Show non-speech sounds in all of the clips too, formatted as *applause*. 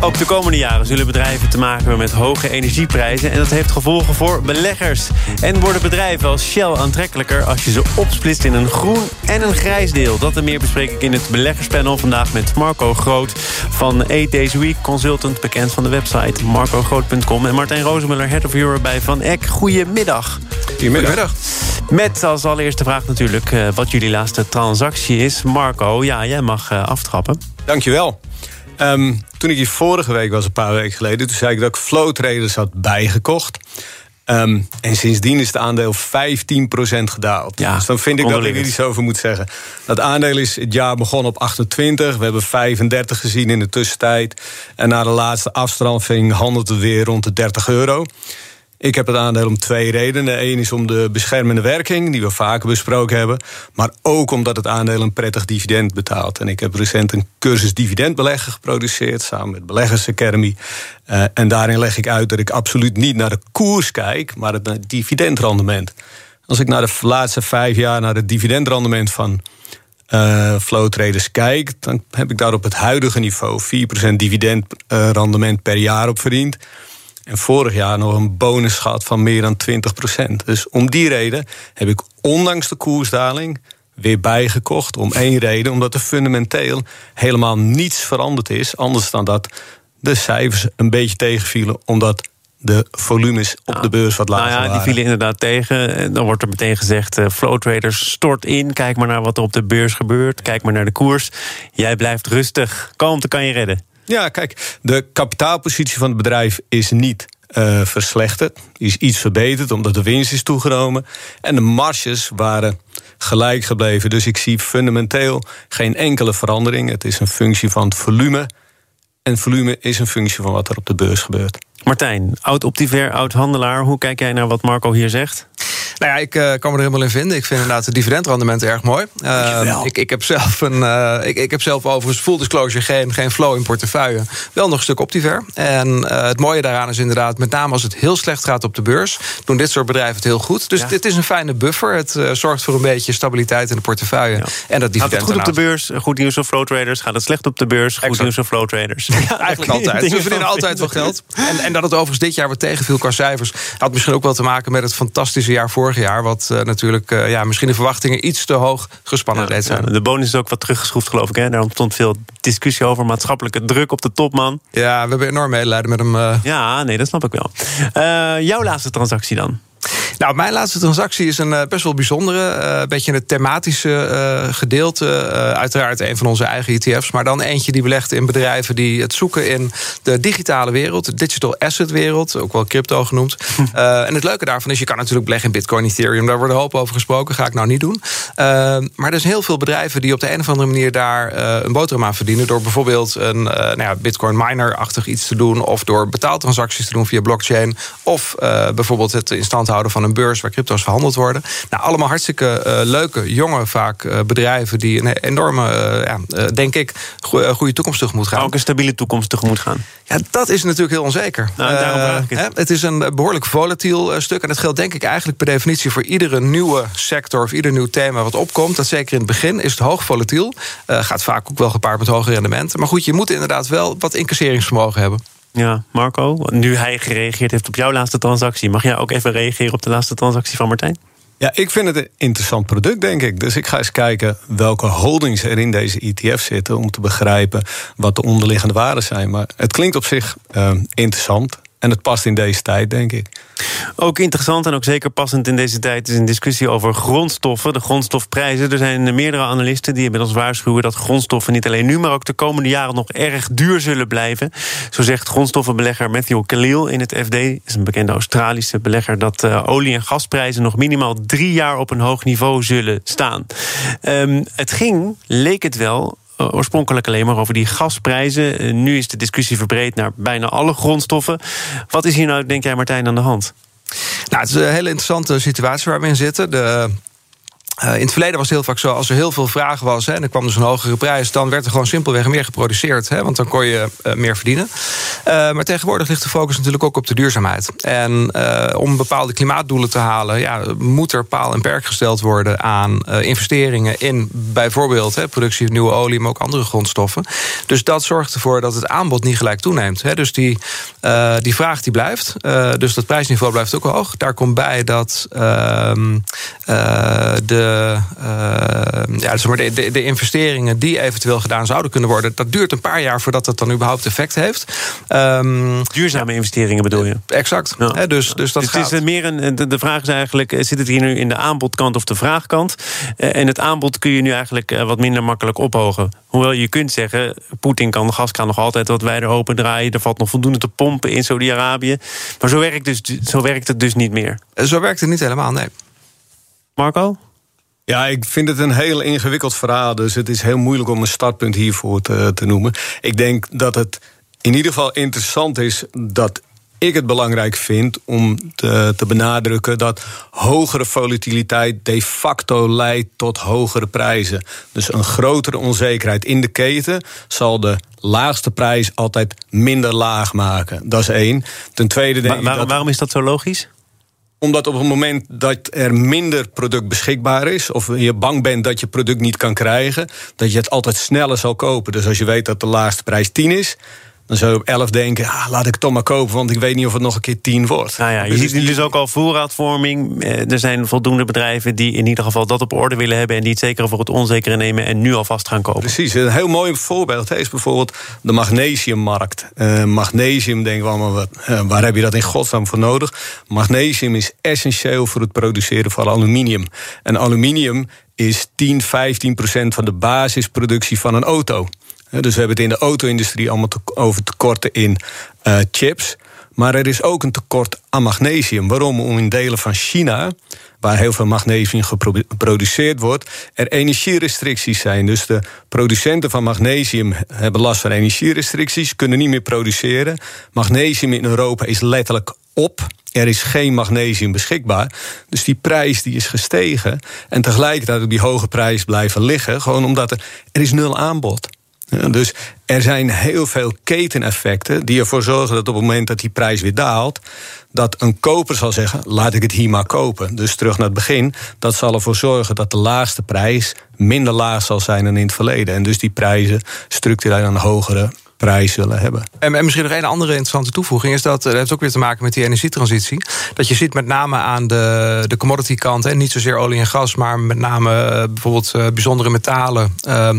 Ook de komende jaren zullen bedrijven te maken hebben met hoge energieprijzen... en dat heeft gevolgen voor beleggers. En worden bedrijven als Shell aantrekkelijker... als je ze opsplitst in een groen en een grijs deel. Dat en meer bespreek ik in het beleggerspanel vandaag met Marco Groot... van 8 Days Week, consultant, bekend van de website marcogroot.com... en Martijn Rozemuller, Head of Europe bij Van Eck. Goedemiddag. Goedemiddag. Met als allereerste vraag natuurlijk uh, wat jullie laatste transactie is. Marco, ja, jij mag uh, aftrappen. Dankjewel. Um, toen ik hier vorige week was, een paar weken geleden... toen zei ik dat ik Flow Traders had bijgekocht. Um, en sindsdien is het aandeel 15% gedaald. Ja, dus dan vind ik dat ik er iets over moet zeggen. Dat aandeel is het jaar begonnen op 28. We hebben 35 gezien in de tussentijd. En na de laatste afstraffing handelt het weer rond de 30 euro. Ik heb het aandeel om twee redenen. Eén is om de beschermende werking, die we vaker besproken hebben. Maar ook omdat het aandeel een prettig dividend betaalt. En ik heb recent een cursus dividendbeleggen geproduceerd... samen met Beleggers Academy. Uh, en daarin leg ik uit dat ik absoluut niet naar de koers kijk... maar het dividendrendement. Als ik naar de laatste vijf jaar naar het dividendrendement van... Uh, flow traders kijk, dan heb ik daar op het huidige niveau 4% dividendrendement per jaar op verdiend. En vorig jaar nog een bonus gehad van meer dan 20% Dus om die reden heb ik ondanks de koersdaling weer bijgekocht. Om één reden, omdat er fundamenteel helemaal niets veranderd is. Anders dan dat de cijfers een beetje tegenvielen. Omdat de volumes op de beurs wat lager nou ja, Die vielen inderdaad tegen. Dan wordt er meteen gezegd, uh, flow traders stort in. Kijk maar naar wat er op de beurs gebeurt. Kijk maar naar de koers. Jij blijft rustig. Kalmte kan je redden. Ja, kijk, de kapitaalpositie van het bedrijf is niet uh, verslechterd. Is iets verbeterd omdat de winst is toegenomen. En de marges waren gelijk gebleven. Dus ik zie fundamenteel geen enkele verandering. Het is een functie van het volume. En volume is een functie van wat er op de beurs gebeurt. Martijn, oud-optiver, oud-handelaar. Hoe kijk jij naar wat Marco hier zegt? Nou ja, ik uh, kan me er helemaal in vinden. Ik vind inderdaad het dividendrendement erg mooi. Uh, ik, ik, heb zelf een, uh, ik, ik heb zelf overigens full disclosure geen, geen flow in portefeuille. Wel nog een stuk Optiver. En het mooie daaraan is inderdaad, met name als het heel slecht gaat op de beurs, doen dit soort bedrijven het heel goed. Dus ja. dit is een fijne buffer. Het zorgt voor een beetje stabiliteit in de portefeuille. Ja. En dat dividend. Gaat het goed op de beurs? Goed nieuws voor flow traders. Gaat het slecht op de beurs? Goed exact. nieuws voor flow traders. Ja, eigenlijk altijd. Ze verdienen altijd wel geld. En, en dat het overigens dit jaar wat tegenviel qua cijfers, had misschien ook wel te maken met het fantastische jaar vorig jaar. Wat uh, natuurlijk uh, ja, misschien de verwachtingen iets te hoog gespannen ja, deed zijn. Ja, de bonus is ook wat teruggeschroefd, geloof ik. Hè? Daar ontstond veel discussie over maatschappelijke druk op de topman. Ja, we hebben enorm medelijden met hem. Uh... Ja, nee, dat snap ik wel. jouw laatste transactie dan? Nou, mijn laatste transactie is een uh, best wel bijzondere. Een uh, beetje het thematische uh, gedeelte. uiteraard een van onze eigen ETF's. Maar dan eentje die belegt in bedrijven die het zoeken in de digitale wereld. De digital asset wereld. Ook wel crypto genoemd. *laughs* en het leuke daarvan is, je kan natuurlijk beleggen in Bitcoin, Ethereum. Daar wordt een hoop over gesproken. Ga ik nou niet doen. maar er zijn heel veel bedrijven die op de een of andere manier daar een boterham aan verdienen. Door bijvoorbeeld een nou ja, Bitcoin miner-achtig iets te doen. Of door betaaltransacties te doen via blockchain. Of bijvoorbeeld het in stand houden van een beurs waar crypto's verhandeld worden. Nou, allemaal hartstikke uh, leuke, jonge vaak uh, bedrijven die een enorme, ja, denk ik, goede toekomst tegemoet gaan. Ook een stabiele toekomst tegemoet gaan. Ja, dat is natuurlijk heel onzeker. Nou, daarom het. Het is een behoorlijk volatiel stuk. En dat geldt denk ik eigenlijk per definitie voor iedere nieuwe sector of ieder nieuw thema wat opkomt. Dat zeker in het begin is het hoog volatiel. gaat vaak ook wel gepaard met hoge rendementen. Maar goed, je moet inderdaad wel wat incasseringsvermogen hebben. Ja, Marco, nu hij gereageerd heeft op jouw laatste transactie, mag jij ook even reageren op de laatste transactie van Martijn? Ja, ik vind het een interessant product, denk ik. Dus ik ga eens kijken welke holdings er in deze ETF zitten... om te begrijpen wat de onderliggende waarden zijn. Maar het klinkt op zich uh, interessant. En het past in deze tijd, denk ik. Ook interessant en ook zeker passend in deze tijd is een discussie over grondstoffen, de grondstofprijzen. Er zijn meerdere analisten die inmiddels waarschuwen dat grondstoffen niet alleen nu, maar ook de komende jaren nog erg duur zullen blijven. Zo zegt grondstoffenbelegger Matthew Khalil in het FD, is een bekende Australische belegger, dat uh, olie- en gasprijzen nog minimaal drie jaar op een hoog niveau zullen staan. Um, het ging, leek het wel, eh, oorspronkelijk alleen maar over die gasprijzen. Eh, nu is de discussie verbreed naar bijna alle grondstoffen. Wat is hier nou, denk jij, Martijn, aan de hand? Nou, het is een hele interessante situatie waar we in zitten. De in het verleden was het heel vaak zo, als er heel veel vraag was... Hè, en er kwam dus een hogere prijs... dan werd er gewoon simpelweg meer geproduceerd. Hè, want dan kon je meer verdienen. maar tegenwoordig ligt de focus natuurlijk ook op de duurzaamheid. En om bepaalde klimaatdoelen te halen... Ja, moet er paal en perk gesteld worden aan investeringen... in bijvoorbeeld hè, productie van nieuwe olie... maar ook andere grondstoffen. Dus dat zorgt ervoor dat het aanbod niet gelijk toeneemt. Hè. Dus die, die vraag die blijft. dus dat prijsniveau blijft ook hoog. Daar komt bij dat ehm, de uh, ja, zeg maar de, de, de, investeringen die eventueel gedaan zouden kunnen worden, dat duurt een paar jaar voordat dat dan überhaupt effect heeft. Um, Duurzame investeringen bedoel je? Exact. Ja. dus, dus dat dus het is meer een, de, vraag is eigenlijk: eh, zit het hier nu in de aanbodkant of de vraagkant? En het aanbod kun je nu eigenlijk wat minder makkelijk ophogen. Hoewel je kunt zeggen, Poetin kan de gaskraan nog altijd wat wijder open draaien. Er valt nog voldoende te pompen in Saudi-Arabië. Maar zo werkt, dus, zo werkt het dus niet meer. Zo werkt het niet helemaal, nee. Marco? Ja, ik vind het een heel ingewikkeld verhaal. Dus het is heel moeilijk om een startpunt hiervoor te, te noemen. Ik denk dat het in ieder geval interessant is dat ik het belangrijk vind om te, te, benadrukken dat hogere volatiliteit de facto leidt tot hogere prijzen. Dus een grotere onzekerheid in de keten zal de laagste prijs altijd minder laag maken. Dat is één. Ten tweede denk ik. dat... Waarom is dat zo logisch? Omdat op het moment dat er minder product beschikbaar is, of je bang bent dat je product niet kan krijgen, dat je het altijd sneller zal kopen. Dus als je weet dat de laagste prijs 10 is, dan zou je op 11 denken, ah, laat ik het toch maar kopen, want ik weet niet of het nog een keer 10 wordt. Nou ja, je ziet nu dus ook al voorraadvorming. Eh, er zijn voldoende bedrijven die in ieder geval dat op orde willen hebben en die het zekere voor het onzekere nemen en nu alvast gaan kopen. Precies, een heel mooi voorbeeld is bijvoorbeeld de magnesiummarkt. Uh, magnesium, denken we allemaal, wat, uh, waar heb je dat in godsnaam voor nodig? Magnesium is essentieel voor het produceren van aluminium. En aluminium is 10, 15 procent van de basisproductie van een auto. Dus we hebben het in de auto-industrie allemaal over tekorten in uh, chips. Maar er is ook een tekort aan magnesium. Waarom? Om in delen van China, waar heel veel magnesium geproduceerd wordt, er energierestricties zijn. Dus de producenten van magnesium hebben last van energierestricties, kunnen niet meer produceren. Magnesium in Europa is letterlijk op. Er is geen magnesium beschikbaar. Dus die prijs die is gestegen. En tegelijkertijd op die hoge prijs blijven liggen. Gewoon omdat er, er is nul aanbod dus er zijn heel veel keteneffecten die ervoor zorgen dat op het moment dat die prijs weer daalt, dat een koper zal zeggen: laat ik het hier maar kopen. Dus terug naar het begin, dat zal ervoor zorgen dat de laagste prijs minder laag zal zijn dan in het verleden. En dus die prijzen structureel een hogere prijs zullen hebben. En, en, misschien nog een andere interessante toevoeging is dat, dat heeft ook weer te maken met die energietransitie. Dat je ziet met name aan de, de commodity kant, en niet zozeer olie en gas, maar met name uh, bijvoorbeeld uh, bijzondere metalen. Uh,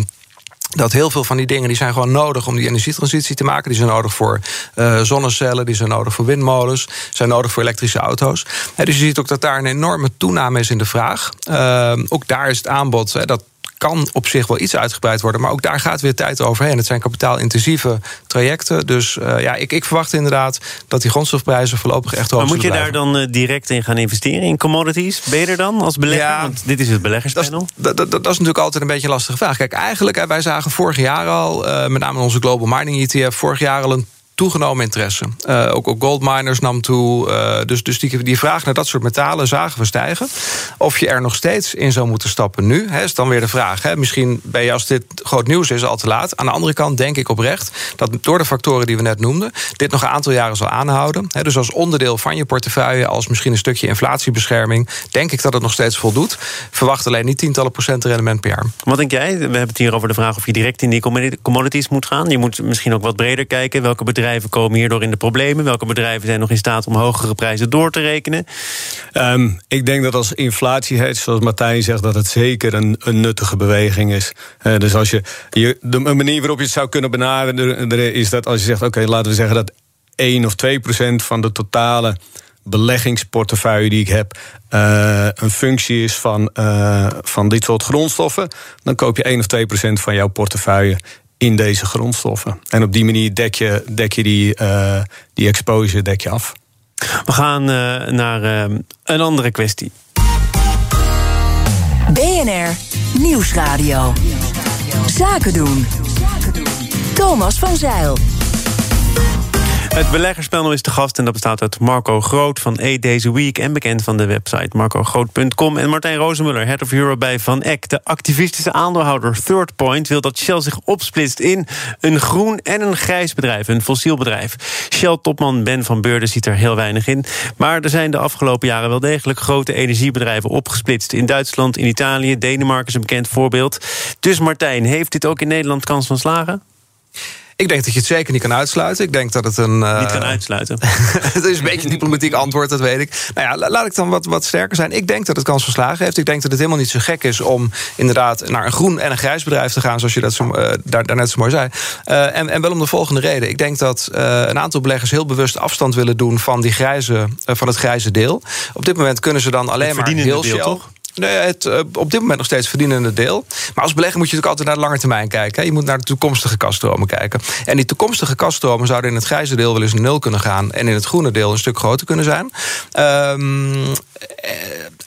dat heel veel van die dingen die zijn gewoon nodig om die energietransitie te maken. Die zijn nodig voor uh, zonnecellen, die zijn nodig voor windmolens, zijn nodig voor elektrische auto's. dus je ziet ook dat daar een enorme toename is in de vraag. Uh, ook daar is het aanbod, dat kan op zich wel iets uitgebreid worden. Maar ook daar gaat weer tijd overheen. Het zijn kapitaalintensieve trajecten. Dus uh, ja, ik, ik, verwacht inderdaad dat die grondstofprijzen voorlopig echt hoog Maar moet je daar dan uh, direct in gaan investeren in commodities? Ben je er dan als belegger? Ja, Want dit is het beleggerspanel. Dat, dat, dat, is natuurlijk altijd een beetje een lastige vraag. Kijk, eigenlijk, wij zagen vorig jaar al, uh, met name onze Global Mining ETF, vorig jaar al een toegenomen interesse. Uh, ook, ook goldminers nam toe. Uh, dus dus die, die vraag naar dat soort metalen zagen we stijgen. Of je er nog steeds in zou moeten stappen nu, is dan weer de vraag. Misschien ben je als dit groot nieuws is al te laat. Aan de andere kant denk ik oprecht dat door de factoren die we net noemden... dit nog een aantal jaren zal aanhouden. Dus als onderdeel van je portefeuille, als misschien een stukje inflatiebescherming... denk ik dat het nog steeds voldoet. Verwacht alleen niet tientallen procent rendement per jaar. Wat denk jij? We hebben het hier over de vraag of je direct in die commodities moet gaan. Je moet misschien ook wat breder kijken. Welke bedrijven bedrijven komen hierdoor in de problemen? Welke bedrijven zijn nog in staat om hogere prijzen door te rekenen? Um, ik denk dat als inflatie zoals Martijn zegt, dat het zeker een, een nuttige beweging is. Uh, dus als je, je, de manier waarop je het zou kunnen benaderen, is dat als je zegt: oké, laten we zeggen dat 1 of 2 procent van de totale beleggingsportefeuille die ik heb uh, een functie is van, uh, van dit soort grondstoffen, dan koop je 1 of 2 procent van jouw portefeuille in deze grondstoffen. En op die manier dek je, dek je die, uh, die exposure dek je af. We gaan uh, naar uh, een andere kwestie. BNR Nieuwsradio. Zaken doen. Thomas van Zeil. Het beleggerspanel is te gast en dat bestaat uit Marco Groot van E Deze Week... en bekend van de website marcogroot.com. En Martijn Rozenmuller, Head of Europe bij Van Eck. De activistische aandeelhouder Third Point wil dat Shell zich opsplitst... in een groen en een grijs bedrijf, een fossiel bedrijf. Shell-topman Ben van Beurden ziet er heel weinig in. Maar er zijn de afgelopen jaren wel degelijk grote energiebedrijven opgesplitst. In Duitsland, in Italië, Denemarken is een bekend voorbeeld. Dus Martijn, heeft dit ook in Nederland kans van slagen? Ik denk dat je het zeker niet kan uitsluiten. Ik denk dat het een. Uh... Niet kan uitsluiten. *laughs* het is een beetje een diplomatiek antwoord, dat weet ik. Nou ja, laat ik dan wat, wat sterker zijn. Ik denk dat het kans van slagen heeft. Ik denk dat het helemaal niet zo gek is om inderdaad naar een groen en een grijs bedrijf te gaan, zoals je dat zo, uh, daar, daarnet zo mooi zei. Uh, en, en wel om de volgende reden. Ik denk dat een aantal beleggers heel bewust afstand willen doen van, die grijze, van het grijze deel. Op dit moment kunnen ze dan alleen maar heel deel, toch? Nee, het uh, op dit moment nog steeds verdienende deel. Maar als belegger moet je natuurlijk altijd naar de lange termijn kijken. Je moet naar de toekomstige kaststromen kijken. En die toekomstige kaststromen zouden in het grijze deel wel eens nul kunnen gaan. En in het groene deel een stuk groter kunnen zijn. Um,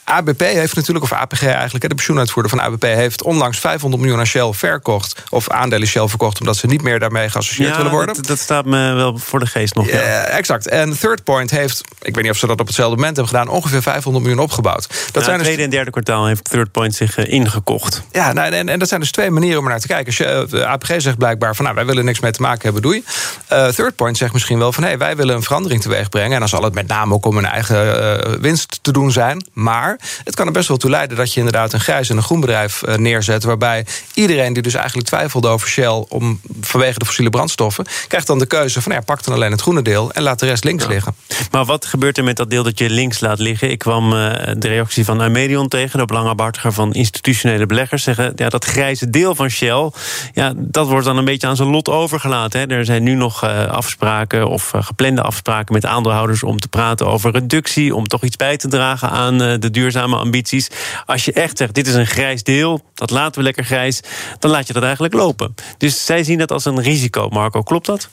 ABP heeft natuurlijk, of APG eigenlijk, de pensioenuitvoerder van ABP heeft onlangs 500 miljoen aan Shell verkocht. Of aandelen Shell verkocht, omdat ze niet meer daarmee geassocieerd willen worden. Dat, dat, staat me wel voor de geest nog. Ja. exact. En Third Point heeft, ik weet niet of ze dat op hetzelfde moment hebben gedaan, ongeveer 500 miljoen opgebouwd. Dat zijn dus... tweede en derde kwartaal heeft Third Point zich uh, ingekocht. Ja, nou, en, en, dat zijn dus twee manieren om er naar te kijken. Als je, uh, APG zegt blijkbaar van nou, wij willen niks mee te maken hebben, doei. Uh, Third Point zegt misschien wel van hé, hey, wij willen een verandering teweeg brengen. En dan zal het met name ook om hun eigen winst te doen zijn. Maar het kan er best wel toe leiden dat je inderdaad een grijs en een groen bedrijf neerzet. Waarbij iedereen die dus eigenlijk twijfelde over Shell om, vanwege de fossiele brandstoffen, krijgt dan de keuze van ja, pak dan alleen het groene deel en laat de rest links liggen. Maar wat gebeurt er met dat deel dat je links laat liggen? Ik kwam de reactie van Amedion tegen, de belangenbehartiger van institutionele beleggers. Zeggen ja, dat grijze deel van Shell, ja, dat wordt dan een beetje aan zijn lot overgelaten. Hè. Er zijn nu nog uh, afspraken of uh, geplande afspraken met aandeelhouders om te praten over reductie, om toch iets bij te dragen aan uh, de duurzame ambities. Als je echt zegt, dit is een grijs deel, dat laten we lekker grijs, dan laat je dat eigenlijk lopen. Dus zij zien dat als een risico, Marco. Klopt dat?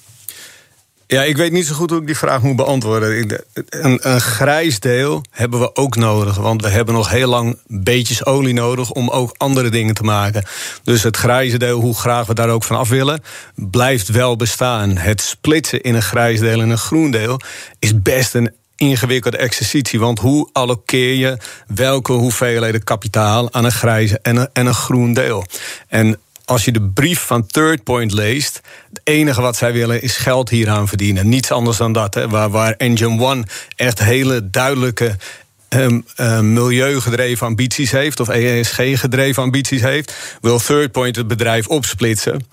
Ja, ik weet niet zo goed hoe ik die vraag moet beantwoorden. Een, een, grijs deel hebben we ook nodig. Want we hebben nog heel lang beetjes olie nodig om ook andere dingen te maken. Dus het grijze deel, hoe graag we daar ook van af willen, blijft wel bestaan. Het splitsen in een grijs deel en een groen deel is best een ingewikkelde exercitie. Want hoe allokeer je welke hoeveelheden kapitaal aan een grijze en een, en een groen deel? En als je de brief van Third Point leest, het enige wat zij willen is geld hieraan verdienen. Niets anders dan dat. Hè. Waar, waar Engine One echt hele duidelijke um, um, milieugedreven ambities heeft, of ESG-gedreven ambities heeft, wil Third Point het bedrijf opsplitsen.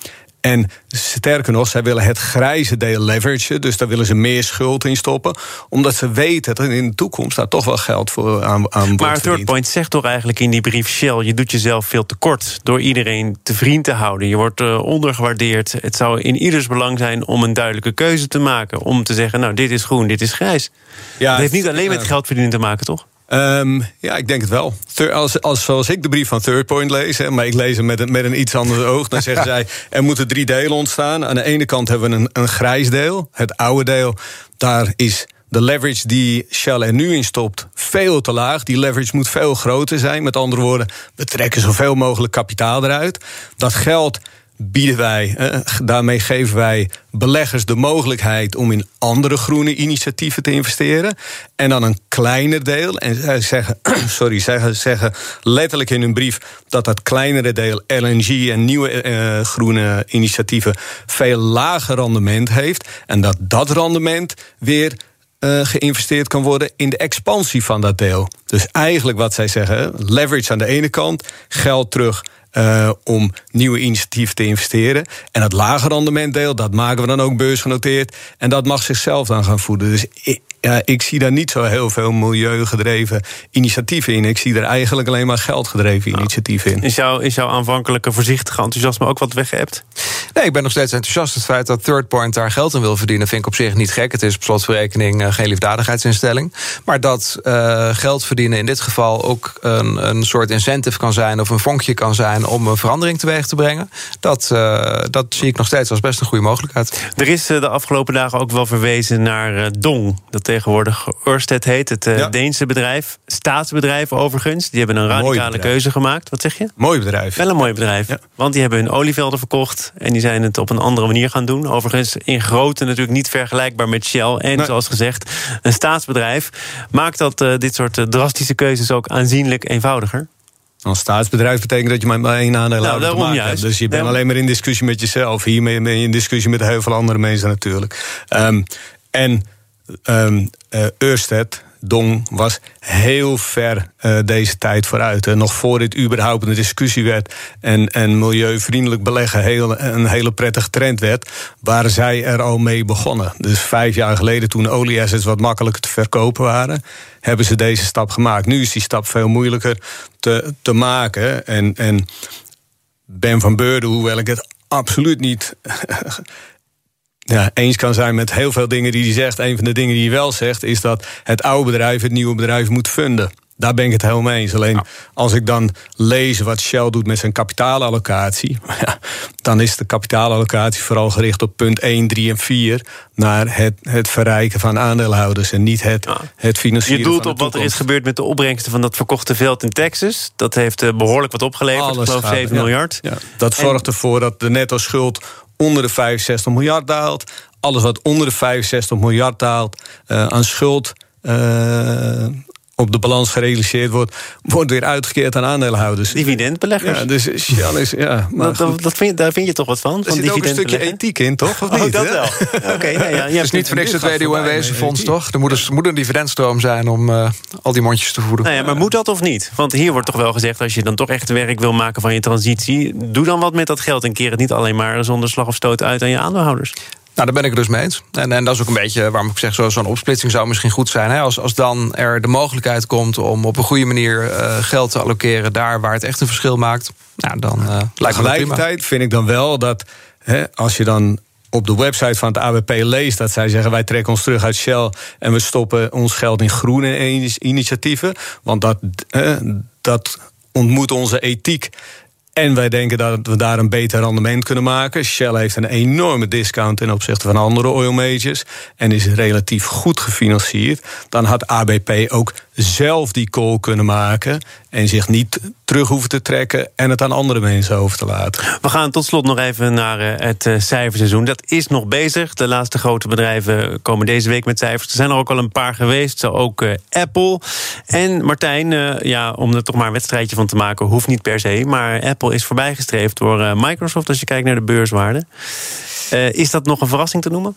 En sterker nog, zij willen het grijze deel leveragen. Dus daar willen ze meer schuld in stoppen. Omdat ze weten dat er in de toekomst daar toch wel geld voor aan, aan wordt Maar Third Point zegt toch eigenlijk in die brief... Shell, je doet jezelf veel tekort door iedereen te vriend te houden. Je wordt uh, ondergewaardeerd. Het zou in ieders belang zijn om een duidelijke keuze te maken. Om te zeggen, nou, dit is groen, dit is grijs. Ja, het heeft niet alleen met geld verdienen te maken, toch? Um, ja, ik denk het wel. Als, als, zoals ik de brief van Third Point lees, hè, maar ik lees hem met een, met een iets ander oog, dan *laughs* zeggen zij: er moeten drie delen ontstaan. Aan de ene kant hebben we een, een grijs deel, het oude deel. Daar is de leverage die Shell er nu in stopt veel te laag. Die leverage moet veel groter zijn. Met andere woorden, we trekken zoveel mogelijk kapitaal eruit. Dat geld bieden wij, daarmee geven wij beleggers de mogelijkheid om in andere groene initiatieven te investeren. En dan een kleiner deel. En zij zeggen, *clears throat* sorry, zeggen, zeggen letterlijk in hun brief dat dat kleinere deel LNG en nieuwe eh, groene initiatieven veel lager rendement heeft. En dat dat rendement weer uh, geïnvesteerd kan worden in de expansie van dat deel. Dus eigenlijk wat zij zeggen, leverage aan de ene kant, geld terug uh, om nieuwe initiatieven te investeren. En het lage rendementdeel, dat maken we dan ook beursgenoteerd. En dat mag zichzelf dan gaan voeden. Dus ik, ja, ik zie daar niet zo heel veel milieugedreven initiatieven in. Ik zie er eigenlijk alleen maar geldgedreven nou, initiatieven in. Is, jouw is jouw aanvankelijke voorzichtige enthousiasme ook wat weggeëpt? Nee, ik ben nog steeds enthousiast. Het feit dat Third Point daar geld in wil verdienen... vind ik op zich niet gek. Het is op slotverrekening uh, geen liefdadigheidsinstelling. Maar dat uh, geld verdienen in dit geval ook een, een soort incentive kan zijn... of een vonkje kan zijn om een verandering teweeg te brengen... dat, uh, dat zie ik nog steeds als best een goede mogelijkheid. Er is de afgelopen dagen ook wel verwezen naar Dong... dat tegenwoordig Ørsted heet, het ja. Deense bedrijf. Staatsbedrijf overigens. Die hebben een radicale keuze gemaakt. Wat zeg je? Mooi bedrijf. Wel een mooi bedrijf. Ja. Want die hebben hun olievelden verkocht... en die zijn het op een andere manier gaan doen. Overigens in grootte natuurlijk niet vergelijkbaar met Shell. En zoals gezegd, een staatsbedrijf. Maakt dat uh, dit soort drastische keuzes ook aanzienlijk eenvoudiger? Als staatsbedrijf betekent dat je maar één aandeel nou, te maken juist. Dus je bent alleen maar in discussie met jezelf. Hier ben je in discussie met heel veel andere mensen natuurlijk. Um, en um, Dong was heel ver uh, deze tijd vooruit. Hè. Nog voor dit überhaupt een discussie werd en, en milieuvriendelijk beleggen heel, een hele prettige trend werd, waren zij er al mee begonnen. Dus vijf jaar geleden, toen olieassets wat makkelijker te verkopen waren, hebben ze deze stap gemaakt. Nu is die stap veel moeilijker te, te maken. En, en Ben van Beurden, hoewel ik het absoluut niet ja, eens kan zijn met heel veel dingen die hij zegt. Een van de dingen die hij wel zegt is dat het oude bedrijf het nieuwe bedrijf moet funden. Daar ben ik het helemaal mee eens. Alleen als ik dan lees wat Shell doet met zijn kapitaalallocatie, *laughs* dan is de kapitaalallocatie vooral gericht op punt 1, 3 en 4 naar het, het verrijken van aandeelhouders en niet het, het financieren. Je doelt op wat er is gebeurd met de opbrengsten van dat verkochte veld in Texas. Dat heeft eh, behoorlijk wat opgeleverd, Alles ik geloof 7 miljard. Ja, dat zorgt ervoor dat de netto schuld onder de 65 miljard daalt. Alles wat onder de 65 miljard daalt uh, aan schuld. Uh, op de balans gerealiseerd wordt, wordt weer uitgekeerd aan aandeelhouders. Dividendbeleggers. Ja, dus Shell is, ja. Maar dat, dat vind, daar vind je toch wat van? Er zit ook een stukje ethiek in, toch? Of oh, niet, dat wel. *laughs* Oké, okay, ja, ja, Het is niet voor niks het WDO-wezenfonds, toch? Er moet, moet een dividendstroom zijn om uh, al die mondjes te voeden. Nou ja, maar moet dat of niet? Want hier wordt toch wel gezegd... als je dan toch echt werk wil maken van je transitie... doe dan wat met dat geld en keer het niet alleen maar... zonder slag of stoot uit aan je aandeelhouders. Nou, daar ben ik het dus mee eens. En, en dat is ook een beetje waarom ik zeg, zo'n opsplitsing zou misschien goed zijn. Hè? Als, als dan er de mogelijkheid komt om op een goede manier uh, geld te allokeren daar waar het echt een verschil maakt, nou, dan uh, lijkt Tegelijkertijd vind ik dan wel dat hè, als je dan op de website van het ABP leest dat zij zeggen: wij trekken ons terug uit Shell en we stoppen ons geld in groene initiatieven. Want dat, dat ontmoet onze ethiek. En wij denken dat we daar een beter rendement kunnen maken. Shell heeft een enorme discount ten opzichte van andere oil majors. En is relatief goed gefinancierd. Dan had ABP ook zelf die call kunnen maken. En zich niet terug hoeven te trekken en het aan andere mensen over te laten. We gaan tot slot nog even naar eh, het eh, cijferseizoen. Dat is nog bezig. De laatste grote bedrijven komen deze week met cijfers. Er zijn er ook al een paar geweest, zo ook uh, Apple. En Martijn, ja, om er toch maar een wedstrijdje van te maken, hoeft niet per se. Maar Apple is voorbijgestreefd door Microsoft als je kijkt naar de beurswaarde. is dat nog een verrassing te noemen?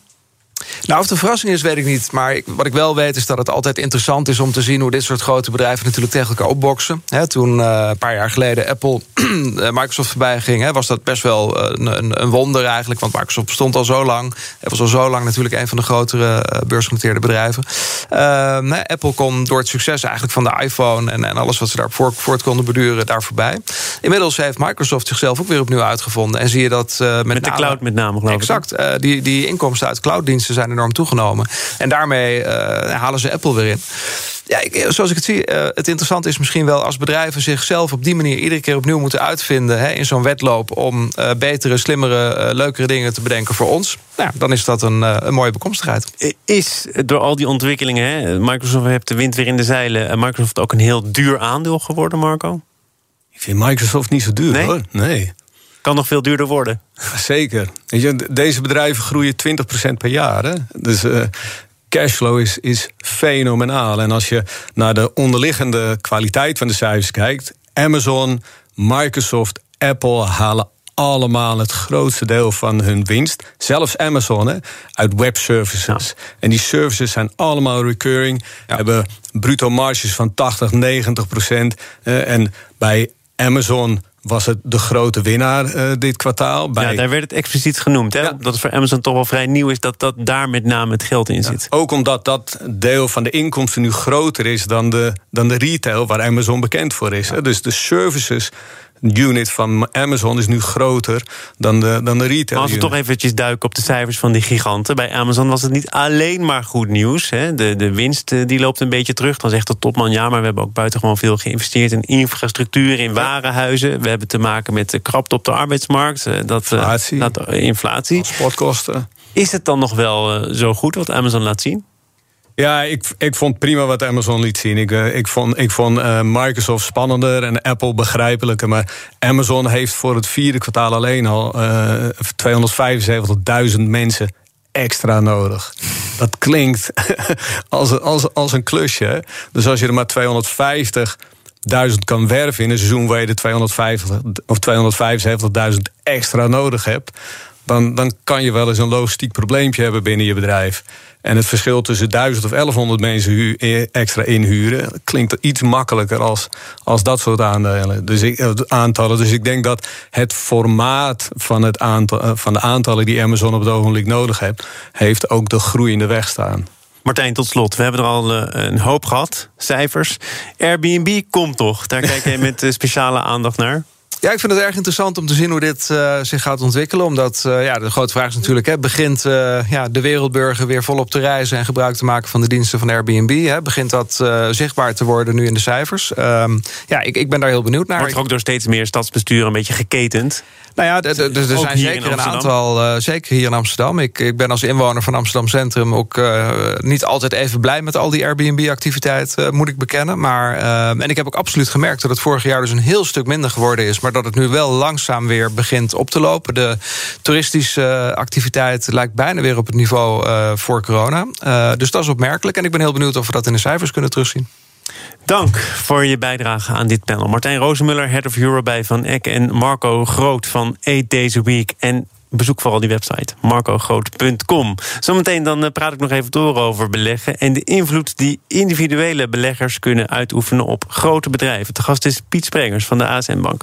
Nou, of het een verrassing is, weet ik niet. Maar wat ik wel weet is dat het altijd interessant is om te zien hoe dit soort grote bedrijven natuurlijk tegen elkaar opboksen. toen uh, een paar jaar geleden Apple *clears throat* eh, Microsoft voorbij ging, was dat best wel eh, een, een, wonder eigenlijk. Want Microsoft bestond al zo lang. Het was al zo lang natuurlijk een van de grotere beursgenoteerde bedrijven. Ehm, Apple kon door het succes eigenlijk van de iPhone en, en alles wat ze daar voort, konden beduren, daar voorbij. Inmiddels heeft Microsoft zichzelf ook weer opnieuw uitgevonden. En zie je dat met, met de cloud met name, geloof exact, ik. Exact. die, die inkomsten uit clouddiensten zijn enorm toegenomen. En daarmee uh, halen ze Apple weer in. Ja, ik, zoals ik het zie, uh, het interessante is misschien wel als bedrijven zichzelf op die manier iedere keer opnieuw moeten uitvinden hè, in zo'n wedloop om uh, betere, slimmere, leukere dingen te bedenken voor ons. Nou, dan is dat een, een mooie bekomstigheid. Is door al die ontwikkelingen, hè, Microsoft heeft de wind weer in de zeilen, en Microsoft ook een heel duur aandeel geworden, Marco? Ik vind Microsoft niet zo duur nee? hoor. Nee. Kan nog veel duurder worden. Zeker. Deze bedrijven groeien 20% per jaar. Hè? Dus uh, cashflow is, is fenomenaal. En als je naar de onderliggende kwaliteit van de cijfers kijkt... Amazon, Microsoft, Apple halen allemaal het grootste deel van hun winst. Zelfs Amazon, hè, uit webservices. En die services zijn allemaal recurring. Hebben bruto marges van 80, 90 procent. Uh, en bij Amazon was het de grote winnaar uh, dit kwartaal. Bij... Ja, daar werd het expliciet genoemd. Hè? Dat het voor Amazon toch wel vrij nieuw is dat, dat daar met name het geld in zit. ook omdat dat deel van de inkomsten nu groter is dan de, dan de retail, waar Amazon bekend voor is. Dus de services unit van Amazon is nu groter dan de, dan de retail. als we toch eventjes duiken op de cijfers van die giganten. Bij Amazon was het niet alleen maar goed nieuws. Hè. De, de winst eh, die loopt een beetje terug. Dan zegt de topman ja, maar we hebben ook buitengewoon veel geïnvesteerd in infrastructuur, in warenhuizen. We hebben te maken met de krapte op de arbeidsmarkt. Eh, dat, eh, inflatie. Dat, inflatie. Sportkosten. Is het dan nog wel zo goed wat Amazon laat zien? Ja, ik, ik vond prima wat Amazon liet zien. Ik, ik vond, ik vond Microsoft spannender en Apple begrijpelijker. Maar Amazon heeft voor het vierde kwartaal alleen al 275.000 mensen extra nodig. Dat klinkt *laughs* als, als, als een klusje. Dus als je er maar 250 1000 kan werven in een seizoen waar je de 250 of 275.000 extra nodig hebt, dan, dan kan je wel eens een logistiek probleempje hebben binnen je bedrijf. En het verschil tussen 1000 of 1100 mensen extra inhuren klinkt iets makkelijker als, als dat soort aandelen. Dus ik, eh, aantallen. Dus ik denk dat het formaat van, het aantal, eh, van de aantallen die Amazon op het ogenblik nodig heeft, heeft ook de groei in de weg staan. Martijn, tot slot. We hebben er al eh, een hoop gehad, cijfers. Airbnb komt toch? Daar kijk jij *laughs* met speciale aandacht naar. Ja, ik vind het erg interessant om te zien hoe dit uh, zich gaat ontwikkelen. Omdat uh, ja, de grote vraag is natuurlijk: hè, begint uh, ja, de wereldburger weer volop te reizen en gebruik te maken van de diensten van Airbnb? Hè? Begint dat zichtbaar te worden nu in de cijfers? Um, ja, ik, ik ben daar heel benieuwd naar. Wordt ook door steeds meer stadsbesturen een beetje geketend? Nou ja, er zijn zeker een aantal, zeker hier in Amsterdam. Ik, ik ben als inwoner van Amsterdam Centrum ook niet altijd even blij met al die Airbnb-activiteit, moet ik bekennen. Maar, en ik heb ook absoluut gemerkt dat het vorig jaar dus een heel stuk minder geworden is. Maar dat het nu wel langzaam weer begint op te lopen. De toeristische activiteit lijkt bijna weer op het niveau voor corona. Dus dat is opmerkelijk. En ik ben heel benieuwd of we dat in de cijfers kunnen terugzien. Dank voor je bijdrage aan dit panel. Martijn Rozenmuller, Head of Europe bij Van Eck... en Marco Groot van Eight Days a Week. En bezoek vooral die website, marcogroot.com. Zometeen dan eh, praat ik nog even door over beleggen... en de invloed die individuele beleggers kunnen uitoefenen op grote bedrijven. De gast is Piet Sprengers van de ASN Bank.